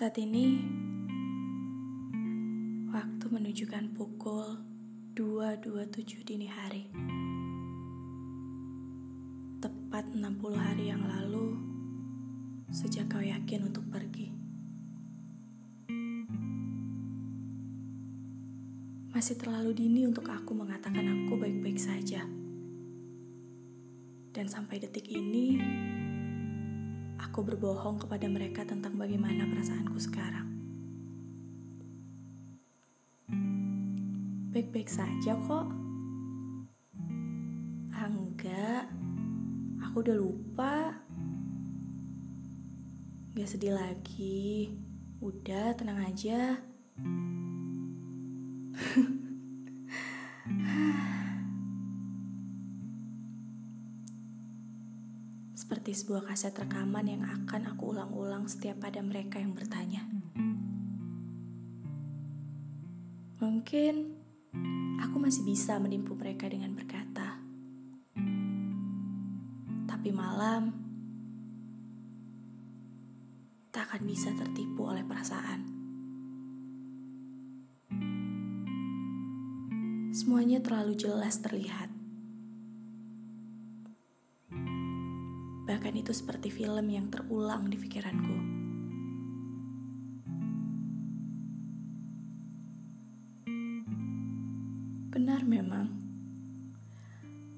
Saat ini waktu menunjukkan pukul 2.27 dini hari. Tepat 60 hari yang lalu sejak kau yakin untuk pergi. Masih terlalu dini untuk aku mengatakan aku baik-baik saja. Dan sampai detik ini, aku berbohong kepada mereka tentang bagaimana perasaanku sekarang. Baik-baik saja kok. Ah, aku udah lupa. Gak sedih lagi. Udah, tenang aja. Seperti sebuah kaset rekaman yang akan aku ulang-ulang setiap pada mereka yang bertanya. Mungkin aku masih bisa menipu mereka dengan berkata, tapi malam tak akan bisa tertipu oleh perasaan. Semuanya terlalu jelas terlihat. Bahkan itu seperti film yang terulang di pikiranku. Benar memang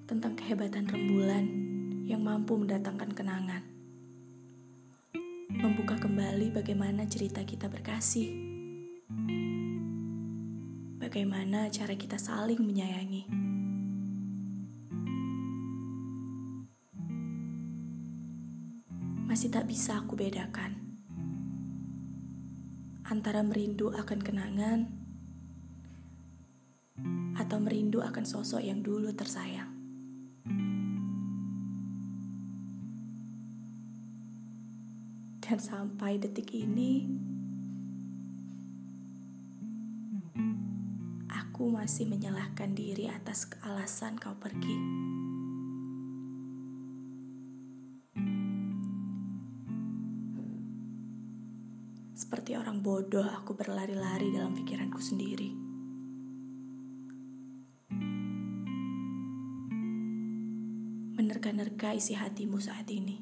tentang kehebatan rembulan yang mampu mendatangkan kenangan. Membuka kembali bagaimana cerita kita berkasih. Bagaimana cara kita saling menyayangi. Masih tak bisa aku bedakan antara merindu akan kenangan atau merindu akan sosok yang dulu tersayang. Dan sampai detik ini, aku masih menyalahkan diri atas alasan kau pergi. Seperti orang bodoh, aku berlari-lari dalam pikiranku sendiri. Menerka-nerka isi hatimu saat ini.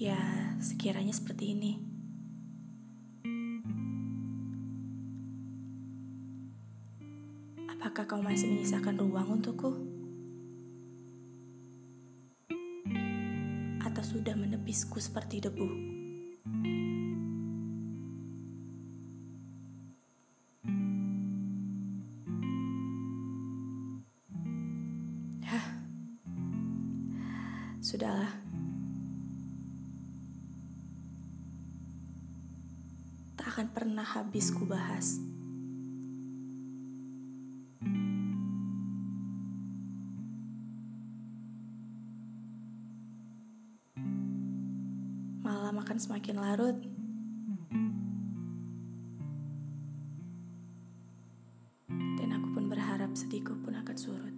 Ya, sekiranya seperti ini. Apakah kau masih menyisakan ruang untukku? Sudah menepisku seperti debu? Hah. Sudahlah. Tak akan pernah habis ku bahas. Malam akan semakin larut. Dan aku pun berharap sedihku pun akan surut.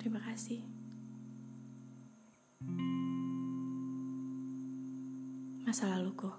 Terima kasih. Masa laluku.